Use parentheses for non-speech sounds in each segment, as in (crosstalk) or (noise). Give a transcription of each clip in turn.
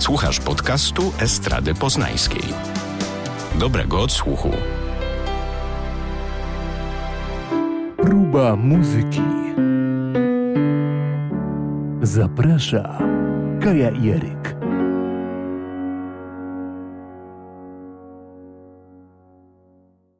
Słuchasz podcastu Estrady Poznańskiej. Dobrego odsłuchu. Próba muzyki. Zaprasza Kaja Jeryk.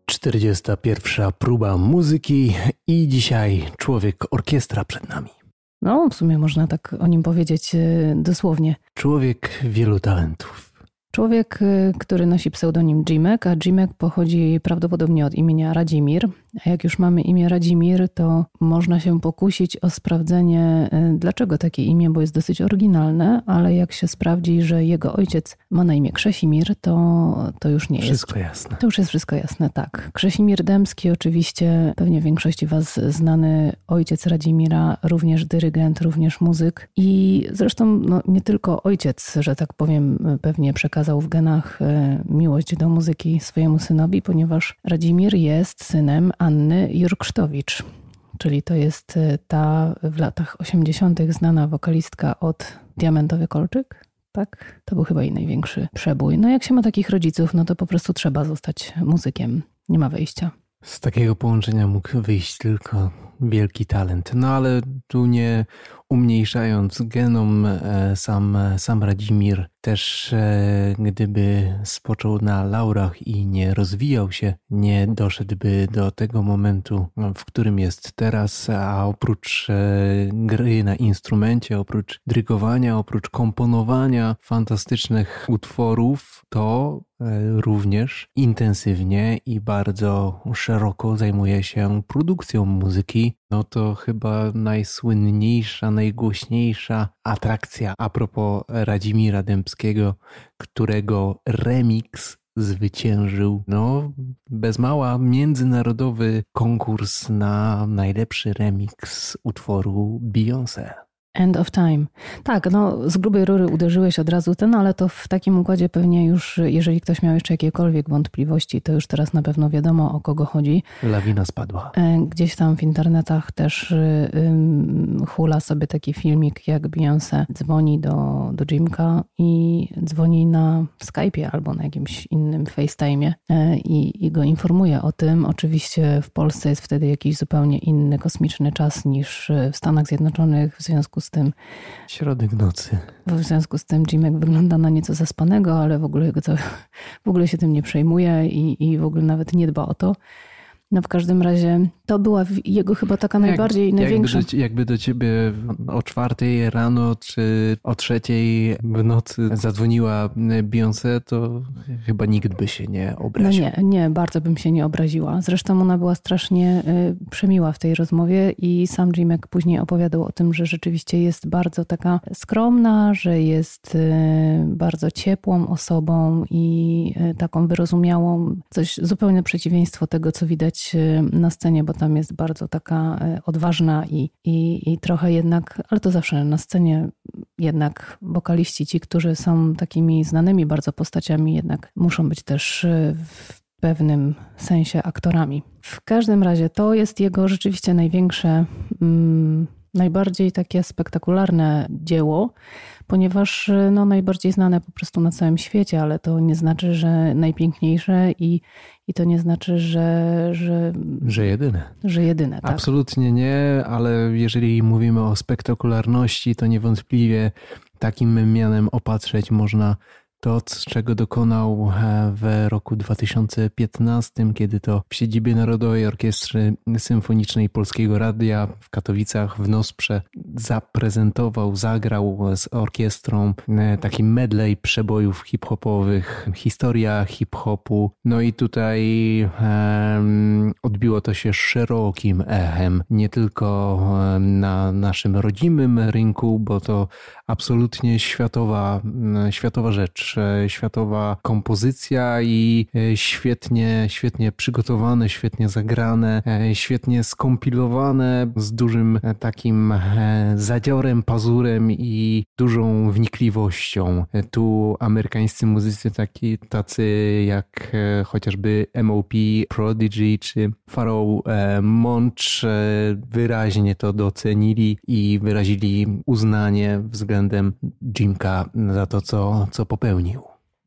Czterdziesta pierwsza próba muzyki i dzisiaj człowiek orkiestra przed nami. No, w sumie można tak o nim powiedzieć e, dosłownie. Człowiek wielu talentów. Człowiek, y, który nosi pseudonim Jimek, a Jimek pochodzi prawdopodobnie od imienia Radzimir. A jak już mamy imię Radzimir, to można się pokusić o sprawdzenie, y, dlaczego takie imię, bo jest dosyć oryginalne, ale jak się sprawdzi, że jego ojciec ma na imię Krzesimir, to, to już nie wszystko jest. Wszystko jasne. To już jest wszystko jasne, tak. Krzesimir Dębski, oczywiście pewnie większości Was znany ojciec Radzimira, również dyrygent, również muzyk i zresztą no, nie tylko ojciec, że tak powiem, pewnie przekazał przekazał w genach e, miłość do muzyki swojemu synowi, ponieważ Radzimir jest synem Anny Jurksztowicz, czyli to jest e, ta w latach 80. znana wokalistka od Diamentowy Kolczyk. Tak, to był chyba jej największy przebój. No jak się ma takich rodziców, no to po prostu trzeba zostać muzykiem. Nie ma wyjścia. Z takiego połączenia mógł wyjść tylko wielki talent. No ale tu nie umniejszając genom, e, sam, sam Radzimir też e, gdyby spoczął na laurach i nie rozwijał się, nie doszedłby do tego momentu, w którym jest teraz, a oprócz e, gry na instrumencie, oprócz drygowania, oprócz komponowania fantastycznych utworów, to również intensywnie i bardzo szeroko zajmuje się produkcją muzyki. No to chyba najsłynniejsza, najgłośniejsza atrakcja a propos Radzimira Dębskiego, którego remix zwyciężył, no, bez mała międzynarodowy konkurs na najlepszy remix utworu Beyoncé. End of Time. Tak, no z grubej rury uderzyłeś od razu ten, ale to w takim układzie pewnie już, jeżeli ktoś miał jeszcze jakiekolwiek wątpliwości, to już teraz na pewno wiadomo o kogo chodzi. Lawina spadła. E, gdzieś tam w internetach też hula sobie taki filmik, jak Beyoncé dzwoni do, do Jimka i dzwoni na Skype'ie albo na jakimś innym FaceTime'ie e, i, i go informuje o tym. Oczywiście w Polsce jest wtedy jakiś zupełnie inny kosmiczny czas niż w Stanach Zjednoczonych, w związku z tym. Środek nocy. W związku z tym Jimek wygląda na nieco zaspanego, ale w ogóle, w ogóle się tym nie przejmuje i, i w ogóle nawet nie dba o to. No w każdym razie to była jego chyba taka najbardziej, Jak, największa... Jakby do, jakby do ciebie o czwartej rano czy o trzeciej w nocy zadzwoniła Beyoncé, to chyba nikt by się nie obraził. No nie, nie, bardzo bym się nie obraziła. Zresztą ona była strasznie y, przemiła w tej rozmowie i sam Jimek później opowiadał o tym, że rzeczywiście jest bardzo taka skromna, że jest y, bardzo ciepłą osobą i y, taką wyrozumiałą. Coś zupełne przeciwieństwo tego, co widać na scenie, bo tam jest bardzo taka e, odważna i, i, i trochę jednak, ale to zawsze na scenie jednak wokaliści, ci, którzy są takimi znanymi bardzo postaciami, jednak muszą być też e, w pewnym sensie aktorami. W każdym razie to jest jego rzeczywiście największe, mm, najbardziej takie spektakularne dzieło, ponieważ e, no, najbardziej znane po prostu na całym świecie, ale to nie znaczy, że najpiękniejsze i, i to nie znaczy, że. Że, że jedyne. Że jedyne, tak. Absolutnie nie, ale jeżeli mówimy o spektakularności, to niewątpliwie takim mianem opatrzeć można to, czego dokonał e, w roku 2015, kiedy to w siedzibie Narodowej Orkiestry Symfonicznej Polskiego Radia w Katowicach w Nosprze zaprezentował, zagrał z orkiestrą e, taki medley przebojów hip-hopowych, historia hip-hopu. No i tutaj um, odbiło to się szerokim echem, nie tylko na naszym rodzimym rynku, bo to absolutnie światowa, światowa rzecz też światowa kompozycja i świetnie, świetnie przygotowane, świetnie zagrane, świetnie skompilowane z dużym takim zadziorem, pazurem i dużą wnikliwością. Tu amerykańscy muzycy taki, tacy jak chociażby MOP, Prodigy czy Pharaoh Monch wyraźnie to docenili i wyrazili uznanie względem Jimka za to, co, co popełnił.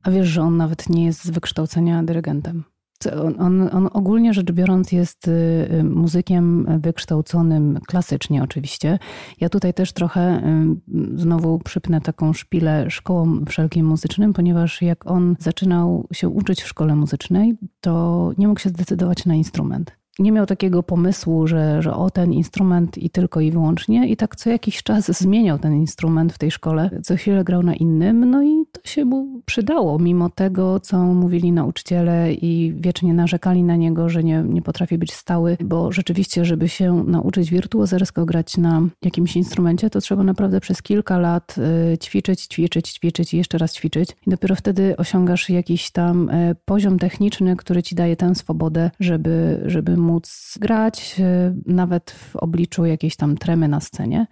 A wiesz, że on nawet nie jest z wykształcenia dyrygentem? On, on, on, ogólnie rzecz biorąc jest y, y, muzykiem wykształconym klasycznie oczywiście. Ja tutaj też trochę y, znowu przypnę taką szpilę szkołą wszelkim muzycznym, ponieważ jak on zaczynał się uczyć w szkole muzycznej, to nie mógł się zdecydować na instrument nie miał takiego pomysłu, że, że o ten instrument i tylko i wyłącznie. I tak co jakiś czas zmieniał ten instrument w tej szkole. Co chwilę grał na innym, no i to się mu przydało, mimo tego, co mówili nauczyciele i wiecznie narzekali na niego, że nie, nie potrafi być stały, bo rzeczywiście, żeby się nauczyć wirtuozersko grać na jakimś instrumencie, to trzeba naprawdę przez kilka lat y, ćwiczyć, ćwiczyć, ćwiczyć i jeszcze raz ćwiczyć. I dopiero wtedy osiągasz jakiś tam y, poziom techniczny, który ci daje tę swobodę, żeby, żeby móc grać, e, nawet w obliczu jakiejś tam tremy na scenie.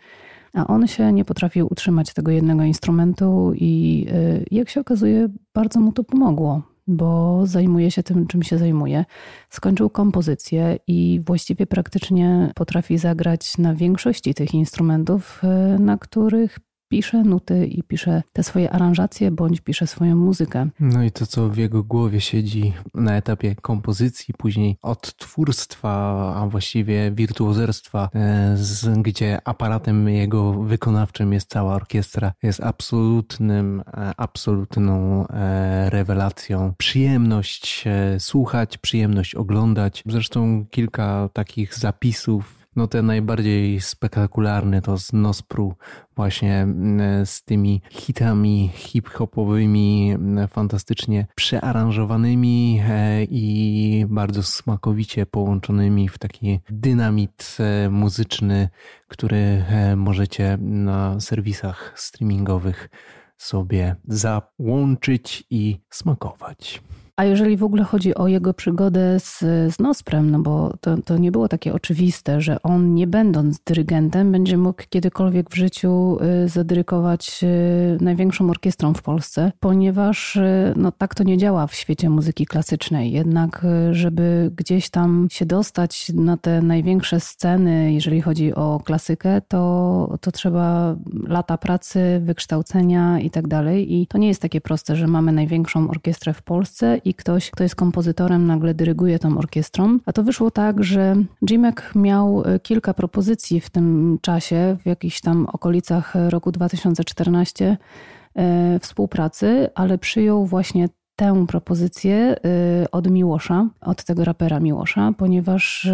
A on się nie potrafił utrzymać tego jednego instrumentu, i e, jak się okazuje, bardzo mu to pomogło, bo zajmuje się tym, czym się zajmuje. Skończył kompozycję i właściwie praktycznie potrafi zagrać na większości tych instrumentów, e, na których pisze nuty i pisze te swoje aranżacje, bądź pisze swoją muzykę. No i to, co w jego głowie siedzi na etapie kompozycji, później odtwórstwa, a właściwie wirtuozerstwa, e, gdzie aparatem jego wykonawczym jest cała orkiestra, jest absolutnym, e, absolutną e, rewelacją. Przyjemność słuchać, przyjemność oglądać. Zresztą kilka takich zapisów no te najbardziej spektakularne to z Nospru właśnie mm, z tymi hitami hip-hopowymi, mm, fantastycznie przearanżowanymi e, i bardzo smakowicie połączonymi w taki dynamit e, muzyczny, który e, możecie na serwisach streamingowych sobie załączyć i smakować. A jeżeli w ogóle chodzi o jego przygodę z, z Nosprem, no bo to, to nie było takie oczywiste, że on nie będąc dyrygentem będzie mógł kiedykolwiek w życiu y, zadyrykować y, największą orkiestrą w Polsce, ponieważ y, no, tak to nie działa w świecie muzyki klasycznej. Jednak, żeby gdzieś tam się dostać na te największe sceny, jeżeli chodzi o klasykę, to, to trzeba lata pracy, wykształcenia i tak dalej. I to nie jest takie proste, że mamy największą orkiestrę w Polsce i ktoś, kto jest kompozytorem, nagle dyryguje tą orkiestrą. A to wyszło tak, że Jimek miał e, kilka propozycji w tym czasie, w jakichś tam okolicach roku 2014 e, współpracy, ale przyjął właśnie tę propozycję e, od Miłosza, od tego rapera Miłosza, ponieważ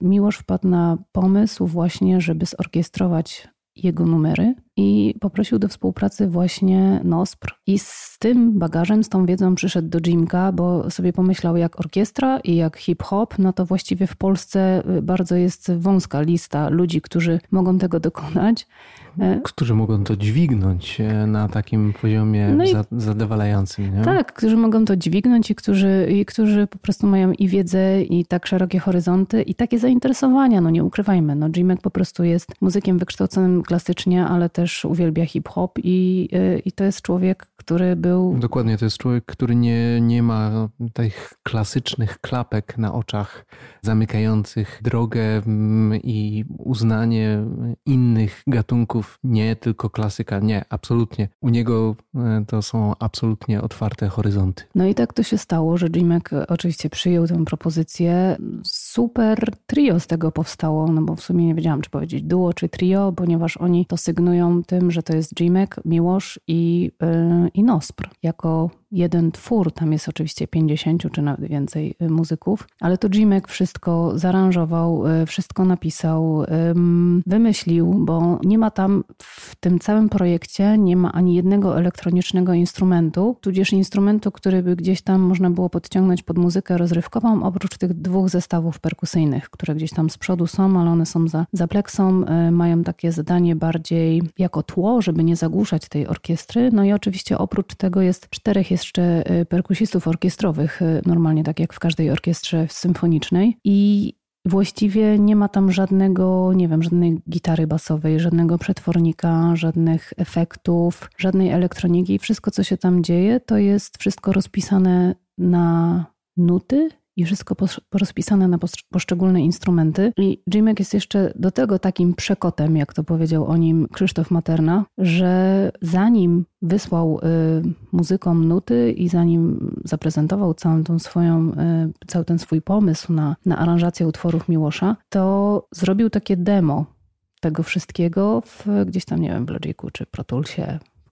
Miłosz wpadł na pomysł właśnie, żeby zorkiestrować jego numery i poprosił do współpracy właśnie NOSPR. I z tym bagażem, z tą wiedzą przyszedł do Jimka, bo sobie pomyślał, jak orkiestra i jak hip-hop, no to właściwie w Polsce bardzo jest wąska lista ludzi, którzy mogą tego dokonać. E, którzy mogą to dźwignąć e, na takim poziomie no zadowalającym. Nie? Tak, którzy mogą to dźwignąć i którzy, i którzy po prostu mają i wiedzę, i tak szerokie horyzonty, i takie zainteresowania, no nie ukrywajmy. No Jimek po prostu jest muzykiem wykształconym klasycznie, ale też uwielbia hip-hop i, e, i to jest człowiek, który był... Dokładnie, to jest człowiek, który nie, nie ma tych klasycznych klapek na oczach zamykających drogę mm, i uznanie innych gatunków nie tylko klasyka, nie, absolutnie. U niego e, to są absolutnie otwarte horyzonty. No i tak to się stało, że Jimek oczywiście przyjął tę propozycję. Super trio z tego powstało, no bo w sumie nie wiedziałam, czy powiedzieć duo czy trio, ponieważ oni to sygnują tym, że to jest Jimek, Miłosz i, yy, i Nospr jako jeden twór, tam jest oczywiście 50 czy nawet więcej y, muzyków, ale to Jimek wszystko zaaranżował, y, wszystko napisał, wymyślił, bo nie ma tam w tym całym projekcie nie ma ani jednego elektronicznego instrumentu, tudzież instrumentu, który by gdzieś tam można było podciągnąć pod muzykę rozrywkową, oprócz tych dwóch zestawów perkusyjnych, które gdzieś tam z przodu są, ale one są za, za pleksą, y, mają takie zadanie bardziej jako tło, żeby nie zagłuszać tej orkiestry. No i oczywiście oprócz tego jest czterech jeszcze y, perkusistów orkiestrowych, normalnie tak jak w każdej orkiestrze symfonicznej i Właściwie nie ma tam żadnego, nie wiem, żadnej gitary basowej, żadnego przetwornika, żadnych efektów, żadnej elektroniki. Wszystko, co się tam dzieje, to jest wszystko rozpisane na nuty i wszystko rozpisane na poszczególne instrumenty. I Jimek jest jeszcze do tego takim przekotem, jak to powiedział o nim Krzysztof Materna, że zanim wysłał y, muzykom nuty i zanim zaprezentował całą tą swoją, y, cały ten swój pomysł na, na aranżację utworów Miłosza, to zrobił takie demo tego wszystkiego w, gdzieś tam, nie wiem, w Logicu czy Pro Toolsie,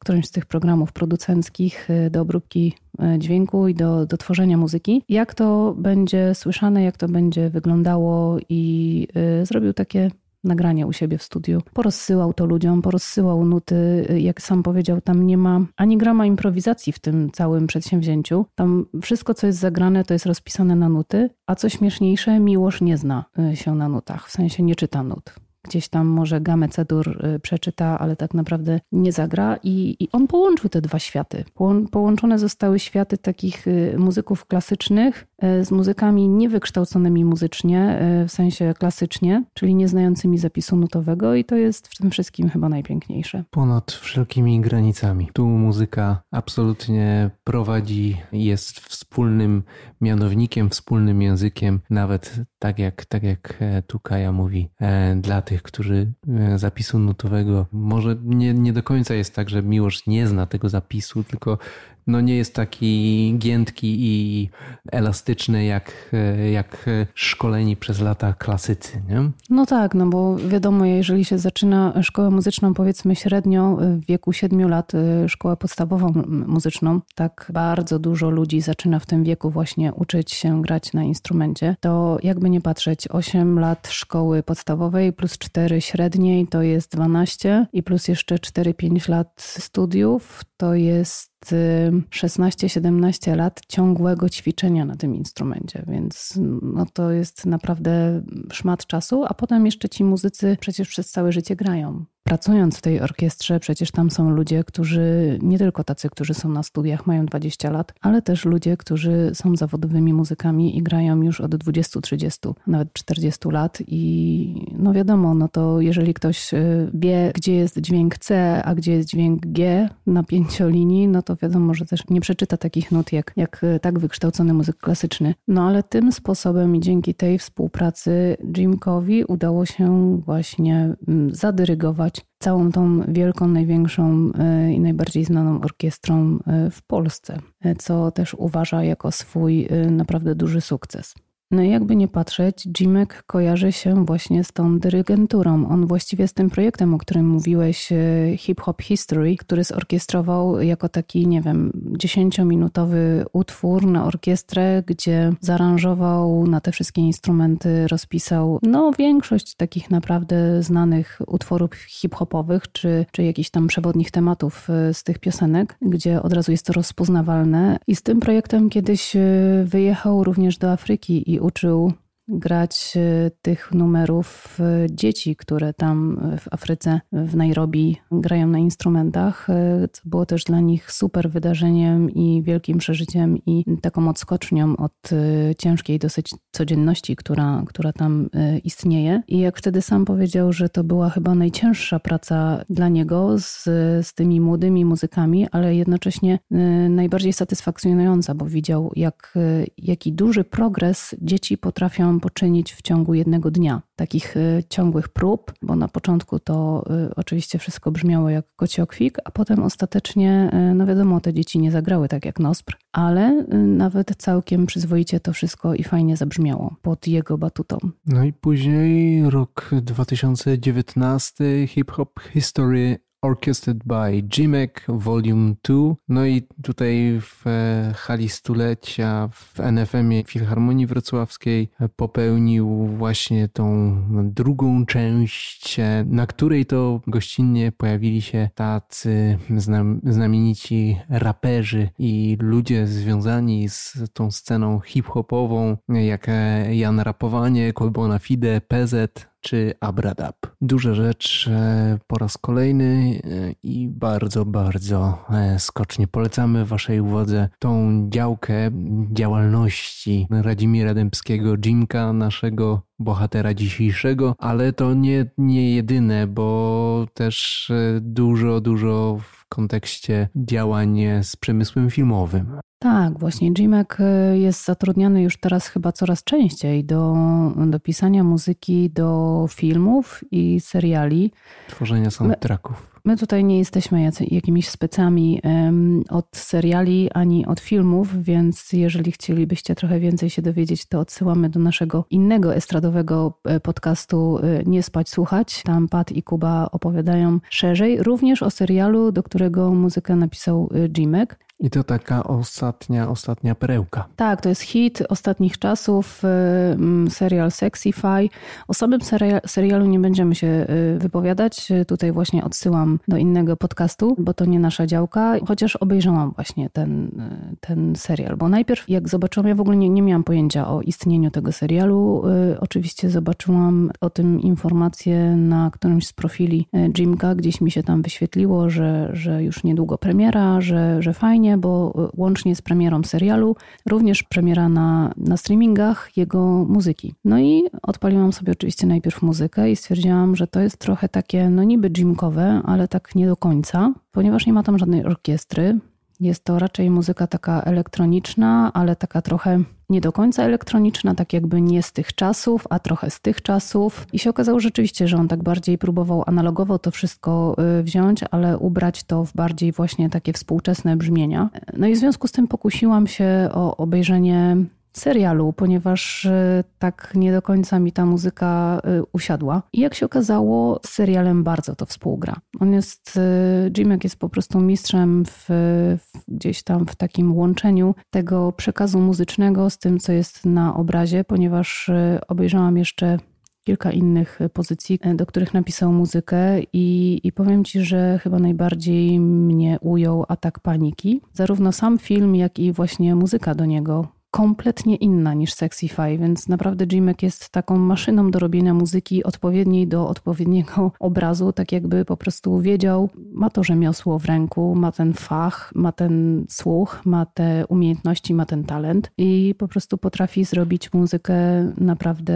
którymś z tych programów producenckich y, do obróbki y, dźwięku i do, do tworzenia muzyki. Jak to będzie słyszane, jak to będzie wyglądało i y, zrobił takie nagranie u siebie w studiu. Porozsyłał to ludziom, porozsyłał nuty. Jak sam powiedział, tam nie ma ani grama improwizacji w tym całym przedsięwzięciu. Tam wszystko, co jest zagrane, to jest rozpisane na nuty, a co śmieszniejsze, Miłosz nie zna się na nutach, w sensie nie czyta nut gdzieś tam może gamę cedur y, przeczyta, ale tak naprawdę nie zagra. I, i on połączył te dwa światy. Połączone zostały światy takich y, muzyków klasycznych z muzykami niewykształconymi muzycznie, w sensie klasycznie, czyli nieznającymi zapisu nutowego i to jest w tym wszystkim chyba najpiękniejsze. Ponad wszelkimi granicami. Tu muzyka absolutnie prowadzi, jest wspólnym mianownikiem, wspólnym językiem, nawet tak jak, tak jak e, tu Kaja mówi, e, dla tych, którzy e, zapisu nutowego, może nie, nie do końca jest tak, że miłość nie zna tego zapisu, tylko no nie jest taki giętki i elastyczny jak, jak szkoleni przez lata klasycy, nie? No tak, no bo wiadomo, jeżeli się zaczyna szkołę muzyczną powiedzmy średnio w wieku 7 lat, szkołę podstawową muzyczną, tak bardzo dużo ludzi zaczyna w tym wieku właśnie uczyć się grać na instrumencie, to jakby nie patrzeć, 8 lat szkoły podstawowej plus 4 średniej to jest 12 i plus jeszcze 4-5 lat studiów to jest 16-17 lat ciągłego ćwiczenia na tym instrumencie, więc no to jest naprawdę szmat czasu, a potem jeszcze ci muzycy przecież przez całe życie grają pracując w tej orkiestrze, przecież tam są ludzie, którzy nie tylko tacy, którzy są na studiach, mają 20 lat, ale też ludzie, którzy są zawodowymi muzykami i grają już od 20, 30, nawet 40 lat. I no wiadomo, no to jeżeli ktoś y, wie, gdzie jest dźwięk C, a gdzie jest dźwięk G na pięciolinii, no to wiadomo, że też nie przeczyta takich nut jak, jak y, tak wykształcony muzyk klasyczny. No ale tym sposobem i dzięki tej współpracy Jimkowi udało się właśnie mm, całą tą wielką, największą e, i najbardziej znaną orkiestrą e, w Polsce, e, co też uważa jako swój naprawdę duży sukces. No i jakby nie patrzeć, Jimek kojarzy się właśnie z tą dyrygenturą. On właściwie z tym projektem, o którym mówiłeś, e, Hip Hop History, który zorkiestrował jako taki, nie wiem, dziesięciominutowy utwór na orkiestrę, gdzie zaaranżował na te wszystkie instrumenty, rozpisał no większość takich naprawdę znanych utworów hip-hopowych, czy, czy jakichś tam przewodnich tematów e, z tych piosenek, gdzie od razu jest to rozpoznawalne. I z tym projektem kiedyś e, wyjechał również do Afryki i uczył grać e, tych numerów e, dzieci, które tam w Afryce, w Nairobi grają na instrumentach, e, co było też dla nich super wydarzeniem i wielkim przeżyciem i taką odskocznią od ciężkiej dosyć codzienności, która, która tam istnieje. I jak wtedy sam powiedział, że to była chyba najcięższa praca dla niego z, z tymi młodymi muzykami, ale jednocześnie najbardziej satysfakcjonująca, bo widział, jak, jaki duży progres dzieci potrafią poczynić w ciągu jednego dnia. Takich y, ciągłych prób, bo na początku to y, oczywiście wszystko brzmiało jak kociokwik, a potem ostatecznie, y, no wiadomo, te dzieci nie zagrały tak jak Nospr, ale nawet całkiem przyzwoicie to wszystko i fajnie zabrzmiało pod jego batutą. No i później rok 2019, Hip Hop History Orchestrated by Jimek Volume 2. No i tutaj w e, hali stulecia w NFM-ie Filharmonii Wrocławskiej popełnił właśnie tą drugą część, e, na której to gościnnie pojawili się tacy znamienici raperzy i ludzie związani z tą sceną hip-hopową, jak e, Jan Rapowanie, Kolbona Fide, PZ, czy Abradab. Duża rzecz e, po raz kolejny e, i bardzo, bardzo e, skocznie polecamy Waszej uwadze tą działkę działalności Radzimira Dębskiego, Jimka, naszego bohatera dzisiejszego, ale to nie, nie jedyne, bo też dużo, dużo w kontekście działań z przemysłem filmowym. Tak, właśnie Jimek jest zatrudniany już teraz chyba coraz częściej do, do pisania muzyki do filmów i seriali. Tworzenia soundtracków. My, tutaj nie jesteśmy jakimiś specami od seriali ani od filmów, więc jeżeli chcielibyście trochę więcej się dowiedzieć, to odsyłamy do naszego innego estradowego e, podcastu e, Nie spać, słuchać. Tam Pat i Kuba opowiadają szerzej, również o serialu, do którego muzykę napisał e, Jimek. I to taka ostatnia, ostatnia perełka. Tak, to jest hit ostatnich czasów, y, serial Sexify. O samym serialu nie będziemy się y, wypowiadać. Tutaj właśnie odsyłam do innego podcastu, bo to nie nasza działka, chociaż obejrzałam właśnie ten, y, ten serial. Bo najpierw jak zobaczyłam, ja w ogóle nie, nie miałam pojęcia o istnieniu tego serialu. Oczywiście zobaczyłam o tym informację na którymś z profili Jimka, gdzieś mi się tam wyświetliło, że, że już niedługo premiera, że, że fajnie bo e, łącznie z premierą serialu, również premiera na, na streamingach jego muzyki. No i odpaliłam sobie oczywiście najpierw muzykę i stwierdziłam, że to jest trochę takie, no niby jimkowe, ale tak nie do końca, ponieważ nie ma tam żadnej orkiestry, jest to raczej muzyka taka elektroniczna, ale taka trochę nie do końca elektroniczna, tak jakby nie z tych czasów, a trochę z tych czasów. I się okazało rzeczywiście, że on tak bardziej próbował analogowo to wszystko y, wziąć, ale ubrać to w bardziej właśnie takie współczesne brzmienia. No i w związku z tym pokusiłam się o obejrzenie serialu, ponieważ e, tak nie do końca mi ta muzyka e, usiadła. I jak się okazało, z serialem bardzo to współgra. On jest, e, Jimek jest po prostu mistrzem w, gdzieś tam w takim łączeniu tego przekazu muzycznego z tym, co jest na obrazie, ponieważ obejrzałam jeszcze kilka innych pozycji, do których napisał muzykę i, i powiem Ci, że chyba najbardziej mnie ujął atak paniki. Zarówno sam film, jak i właśnie muzyka do niego kompletnie inna niż Sexify, więc naprawdę Jimek jest taką maszyną do robienia muzyki odpowiedniej do odpowiedniego (laughs) obrazu, tak jakby po prostu wiedział, ma to rzemiosło w ręku, ma ten fach, ma ten słuch, ma te umiejętności, ma ten talent i po prostu potrafi zrobić muzykę naprawdę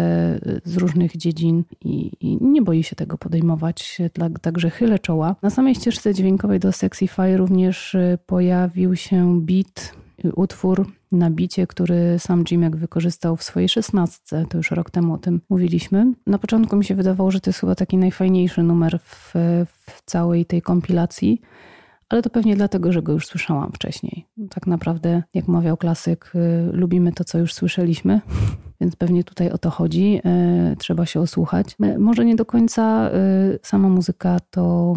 z różnych dziedzin i, i nie boi się tego podejmować, także chylę czoła. Na samej ścieżce dźwiękowej do Sexify również pojawił się beat utwór na bicie, który sam Jimek wykorzystał w swojej szesnastce, to już rok temu o tym mówiliśmy. Na początku mi się wydawało, że to jest chyba taki najfajniejszy numer w, w całej tej kompilacji, ale to pewnie dlatego, że go już słyszałam wcześniej. Tak naprawdę, jak mawiał klasyk, y, lubimy to, co już słyszeliśmy, więc pewnie tutaj o to chodzi. Y, trzeba się osłuchać. Y, może nie do końca sama muzyka to,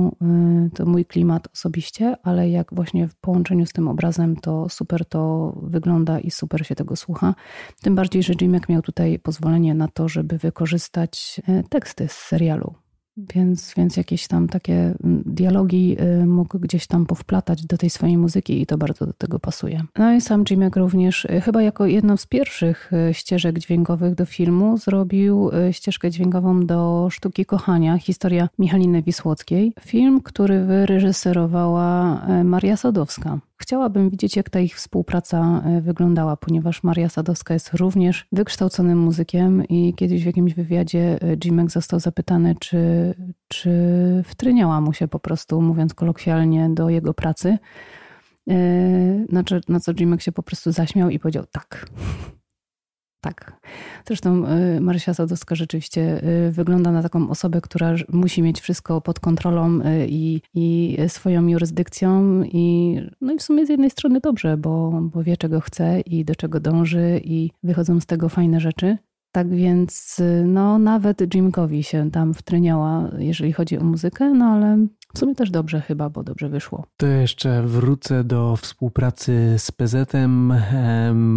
to mój klimat osobiście, ale jak właśnie w połączeniu z tym obrazem, to super to wygląda i super się tego słucha. Tym bardziej, że Jimek miał tutaj pozwolenie na to, żeby wykorzystać teksty z serialu więc, więc jakieś tam takie mm, dialogi y, mógł gdzieś tam powplatać do tej swojej muzyki i to bardzo do tego pasuje. No i sam Jimek również, y, chyba jako jedną z pierwszych y, ścieżek dźwiękowych do filmu, zrobił ścieżkę dźwiękową do Sztuki Kochania, historia Michaliny Wisłockiej. Film, który wyreżyserowała Maria Sadowska. Chciałabym widzieć, jak ta ich współpraca e, wyglądała, ponieważ Maria Sadowska jest również wykształconym muzykiem i kiedyś w jakimś wywiadzie e, Jimek został zapytany, czy, czy wtryniała mu się po prostu, mówiąc kolokwialnie, do jego pracy. E, na co, na co Jimek się po prostu zaśmiał i powiedział tak. Tak. Zresztą y, Marysia Sadowska rzeczywiście y, wygląda na taką osobę, która musi mieć wszystko pod kontrolą y, i, i swoją jurysdykcją. I, no i w sumie z jednej strony dobrze, bo, bo wie, czego chce i do czego dąży, i wychodzą z tego fajne rzeczy. Tak więc no, nawet Jimkowi się tam wtryniała, jeżeli chodzi o muzykę, no ale W sumie też dobrze chyba, bo dobrze wyszło. To jeszcze wrócę do współpracy z PZ-em,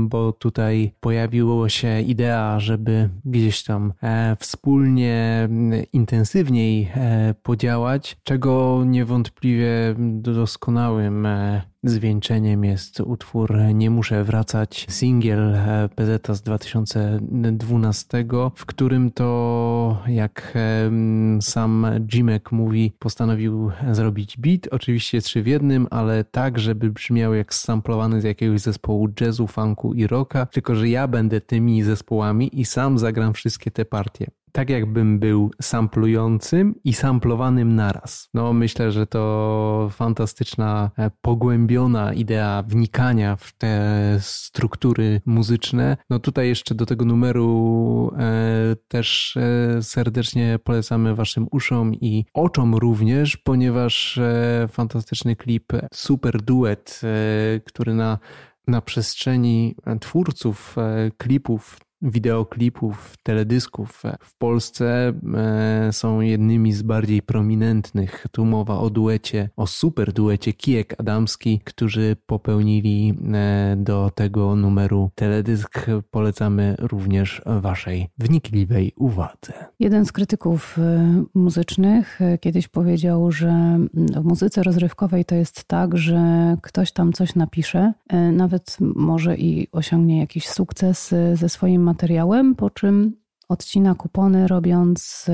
bo tutaj pojawiła się idea, żeby gdzieś tam e, wspólnie intensywniej e, podziałać, czego niewątpliwie doskonałym e, zwieńczeniem jest utwór Nie muszę wracać, singiel e, PZ z 2012, w którym to, jak sam Jimek mówi, postanowił zrobić beat, oczywiście trzy w jednym, ale tak, żeby brzmiał jak samplowany z jakiegoś zespołu jazzu, funku i rocka, tylko że ja będę tymi zespołami i sam zagram wszystkie te partie tak jakbym był samplującym i samplowanym naraz. No myślę, że to fantastyczna, e, pogłębiona idea wnikania w te struktury muzyczne. No tutaj jeszcze do tego numeru e, też e, serdecznie polecamy waszym uszom i oczom również, ponieważ e, fantastyczny klip, super duet, e, który na na przestrzeni twórców e, klipów wideoklipów, teledysków w Polsce e, są jednymi z bardziej prominentnych. Tu mowa o duecie, o super duecie Kijek Adamski, którzy popełnili e, do tego numeru teledysk. Polecamy również waszej wnikliwej uwadze. Jeden z krytyków e, muzycznych kiedyś powiedział, że w muzyce rozrywkowej to jest tak, że ktoś tam coś napisze, nawet może i osiągnie jakiś sukces ze swoim materiałem, po czym odcina kupony, robiąc,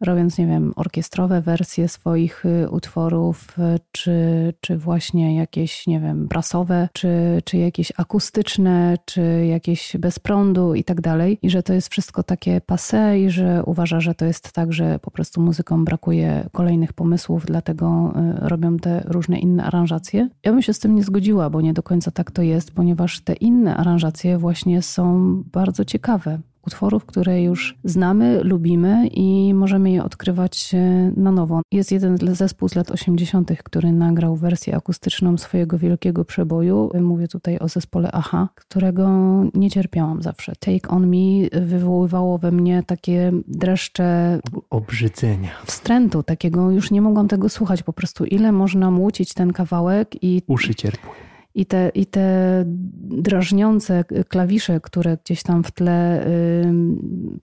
robiąc, nie wiem, orkiestrowe wersje swoich y, utworów, y, czy, czy właśnie jakieś, nie wiem, brasowe, czy, czy jakieś akustyczne, czy jakieś bez prądu i tak dalej. I że to jest wszystko takie passe i że uważa, że to jest tak, że po prostu muzykom brakuje kolejnych pomysłów, dlatego y, robią te różne inne aranżacje. Ja bym się z tym nie zgodziła, bo nie do końca tak to jest, ponieważ te inne aranżacje właśnie są bardzo ciekawe utworów, które już znamy, lubimy i możemy je odkrywać e, na nowo. Jest jeden zespół z lat 80., który nagrał wersję akustyczną swojego wielkiego przeboju. Mówię tutaj o zespole Aha, którego nie cierpiałam zawsze. Take On Me wywoływało we mnie takie dreszcze obrzydzenia, wstrętu, takiego już nie mogłam tego słuchać. Po prostu ile można młócić ten kawałek i uszy cierpły i te, i te drażniące klawisze, które gdzieś tam w tle y,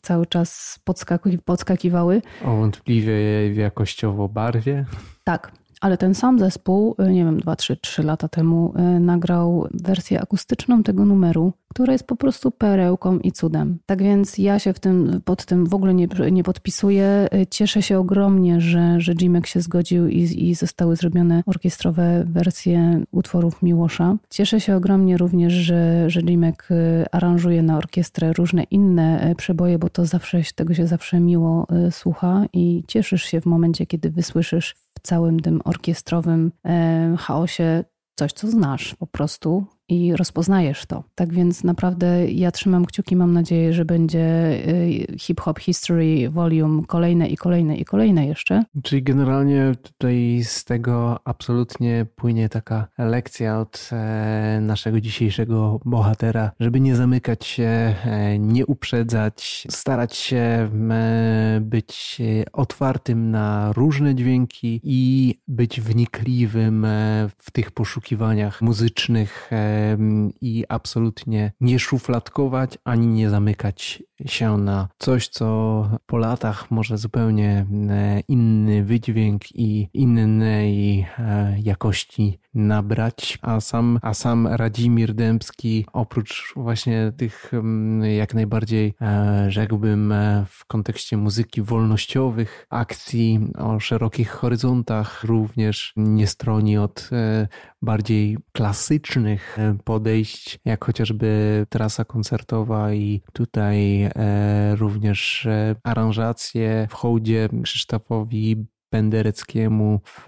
cały czas podskaki, podskakiwały. O wątpliwie jakościowo barwie. Tak, ale ten sam zespół, y, nie wiem, 2, 3, 3 lata temu y, nagrał wersję akustyczną tego numeru, która jest po prostu perełką i cudem. Tak więc ja się w tym, pod tym w ogóle nie, nie podpisuję. Y, cieszę się ogromnie, że, że Jimek się zgodził i, i zostały zrobione orkiestrowe wersje utworów Miłosza. Cieszę się ogromnie również, że, że Jimek aranżuje na orkiestrę różne inne przeboje, bo to zawsze, tego się zawsze miło słucha i cieszysz się w momencie, kiedy wysłyszysz całym tym orkiestrowym e, chaosie coś, co znasz po prostu, i rozpoznajesz to. Tak więc naprawdę ja trzymam kciuki, mam nadzieję, że będzie y, Hip Hop History Volume kolejne i kolejne i kolejne jeszcze. Czyli generalnie tutaj z tego absolutnie płynie taka lekcja od e, naszego dzisiejszego bohatera, żeby nie zamykać się, e, nie uprzedzać, starać się e, być otwartym na różne dźwięki i być wnikliwym w tych poszukiwaniach muzycznych i absolutnie nie szufladkować ani nie zamykać się na coś, co po latach może zupełnie e, inny wydźwięk i innej e, jakości nabrać, a sam, a sam Radzimir Dębski oprócz właśnie tych jak najbardziej e, rzekłbym w kontekście muzyki wolnościowych, akcji o szerokich horyzontach również nie stroni od bardziej klasycznych podejść, jak chociażby trasa koncertowa i tutaj E, również e, aranżacje w hołdzie Krzysztofowi Pendereckiemu w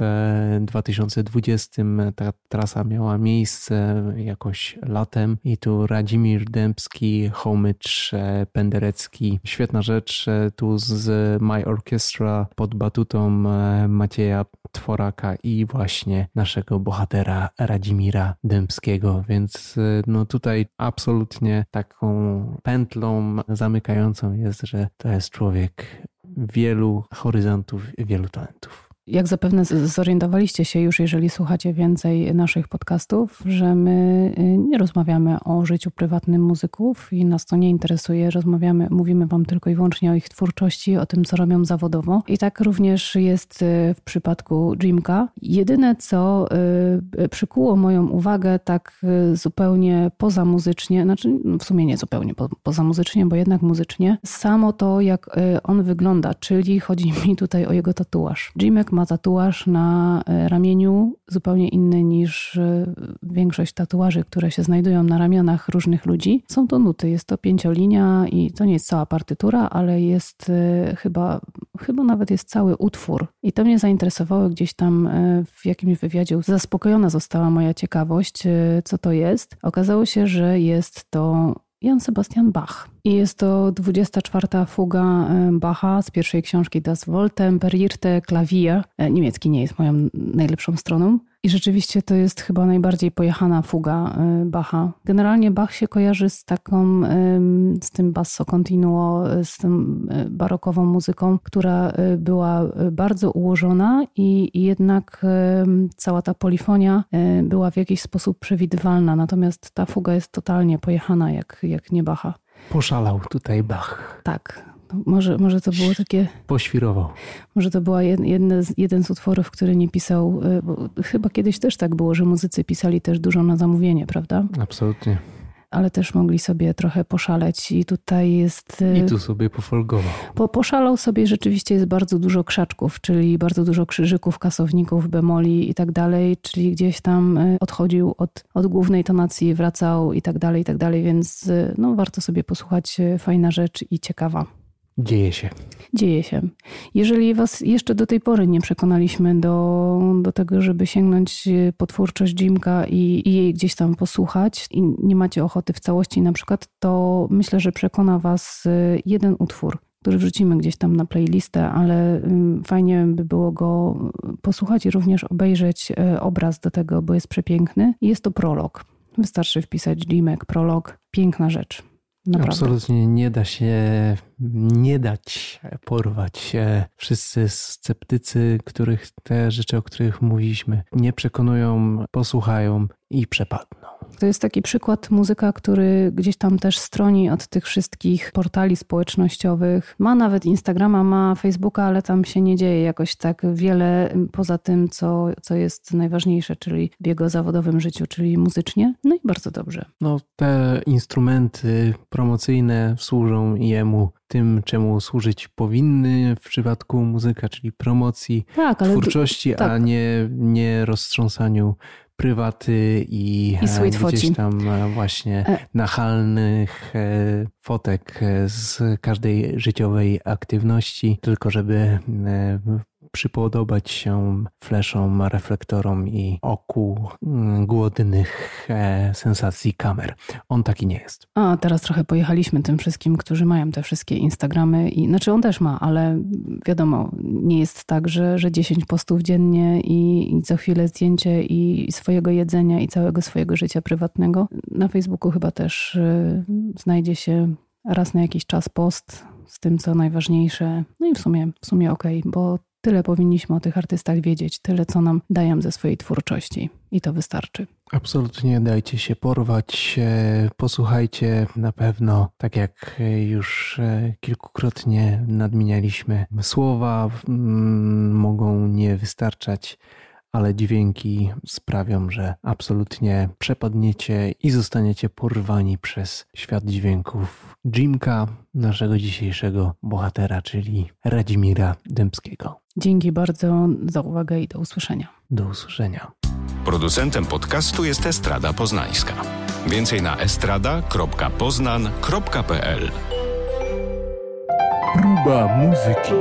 2020 ta trasa miała miejsce jakoś latem i tu Radzimir Dębski, Homycz, e, Penderecki. Świetna rzecz tu z My Orchestra pod batutą Macieja Tworaka i właśnie naszego bohatera Radzimira Dębskiego, więc no tutaj absolutnie taką pętlą zamykającą jest, że to jest człowiek wielu horyzontów, wielu talentów. Jak zapewne zorientowaliście się już, jeżeli słuchacie więcej naszych podcastów, że my y, nie rozmawiamy o życiu prywatnym muzyków i nas to nie interesuje. Rozmawiamy, mówimy Wam tylko i wyłącznie o ich twórczości, o tym, co robią zawodowo. I tak również jest y, w przypadku Jimka. Jedyne, co y, przykuło moją uwagę tak zupełnie pozamuzycznie, znaczy no w sumie nie zupełnie po, pozamuzycznie, bo jednak muzycznie, samo to, jak on wygląda, czyli chodzi mi tutaj o jego tatuaż. Jimek ma tatuaż na e, ramieniu zupełnie inny niż e, większość tatuaży, które się znajdują na ramionach różnych ludzi. Są to nuty, jest to pięciolinia i to nie jest cała partytura, ale jest e, chyba, chyba nawet jest cały utwór. I to mnie zainteresowało gdzieś tam w jakimś wywiadzie. Zaspokojona została moja ciekawość, co to jest. Okazało się, że jest to Jan Sebastian Bach. I jest to 24. fuga Bacha z pierwszej książki Das Woltemperirte Klavier. E, niemiecki nie jest moją najlepszą stroną. I rzeczywiście to jest chyba najbardziej pojechana fuga e, Bacha. Generalnie Bach się kojarzy z taką, z tym basso continuo, z tym e, barokową muzyką, która była bardzo ułożona i jednak cała ta polifonia była w jakiś sposób przewidywalna. Natomiast ta fuga jest totalnie pojechana jak, jak nie Bacha. Poszalał tutaj Bach. Tak. Może, może to było takie. Poświrował. Może to była jedne, jeden z utworów, który nie pisał. Y, bo chyba kiedyś też tak było, że muzycy pisali też dużo na zamówienie, prawda? Absolutnie ale też mogli sobie trochę poszaleć i tutaj jest... I tu sobie pofolgował. Po, poszalał sobie, rzeczywiście jest bardzo dużo krzaczków, czyli bardzo dużo krzyżyków, kasowników, bemoli i tak dalej, czyli gdzieś tam y, odchodził od, od głównej tonacji, wracał i tak dalej, i tak dalej, więc y, no, warto sobie posłuchać, y, fajna rzecz i ciekawa. Dzieje się. Dzieje się. Jeżeli Was jeszcze do tej pory nie przekonaliśmy do, do tego, żeby sięgnąć po twórczość Jimka i, i, jej gdzieś tam posłuchać i nie macie ochoty w całości na przykład, to myślę, że przekona Was y, jeden utwór, który wrzucimy gdzieś tam na playlistę, ale fajnie by było go posłuchać i również obejrzeć y, obraz do tego, bo jest przepiękny. Jest to prolog. Wystarczy wpisać Jimek, prolog. Piękna rzecz. Naprawdę. Absolutnie nie da się nie dać porwać. Wszyscy sceptycy, których te rzeczy, o których mówiliśmy, nie przekonują, posłuchają i przepadną. To jest taki przykład muzyka, który gdzieś tam też stroni od tych wszystkich portali społecznościowych. Ma nawet Instagrama, ma Facebooka, ale tam się nie dzieje jakoś tak wiele poza tym, co, co jest najważniejsze, czyli w jego zawodowym życiu, czyli muzycznie. No i bardzo dobrze. No, te instrumenty promocyjne służą jemu tym, czemu służyć powinny w przypadku muzyka, czyli promocji tak, twórczości, tak. a nie, nie roztrząsaniu prywaty i, I e, gdzieś tam e, właśnie e. nachalnych fotek z każdej życiowej aktywności, tylko żeby przypodobać się fleszom, reflektorom i oku mm, głodnych e, sensacji kamer. On taki nie jest. A teraz trochę pojechaliśmy tym wszystkim, którzy mają te wszystkie Instagramy i znaczy on też ma, ale wiadomo, nie jest tak, że, że 10 postów dziennie i, i co chwilę zdjęcie i swojego jedzenia i całego swojego życia prywatnego. Na Facebooku chyba też y, znajdzie się raz na jakiś czas post z tym, co najważniejsze. No i w sumie, w sumie okej, okay, bo Tyle powinniśmy o tych artystach wiedzieć, tyle co nam dają ze swojej twórczości i to wystarczy. Absolutnie dajcie się porwać, posłuchajcie na pewno, tak jak już e, kilkukrotnie nadmienialiśmy, słowa mogą nie wystarczać ale dźwięki sprawią, że absolutnie przepadniecie i zostaniecie porwani przez świat dźwięków Jimka, naszego dzisiejszego bohatera, czyli Radzimira Dębskiego. Dzięki bardzo za uwagę i do usłyszenia. Do usłyszenia. Producentem podcastu jest Estrada Poznańska. Więcej na estrada.poznan.pl Próba muzyki.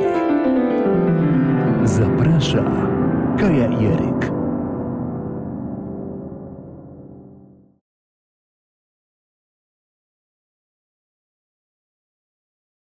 Zaprasza Kaja Jeryk.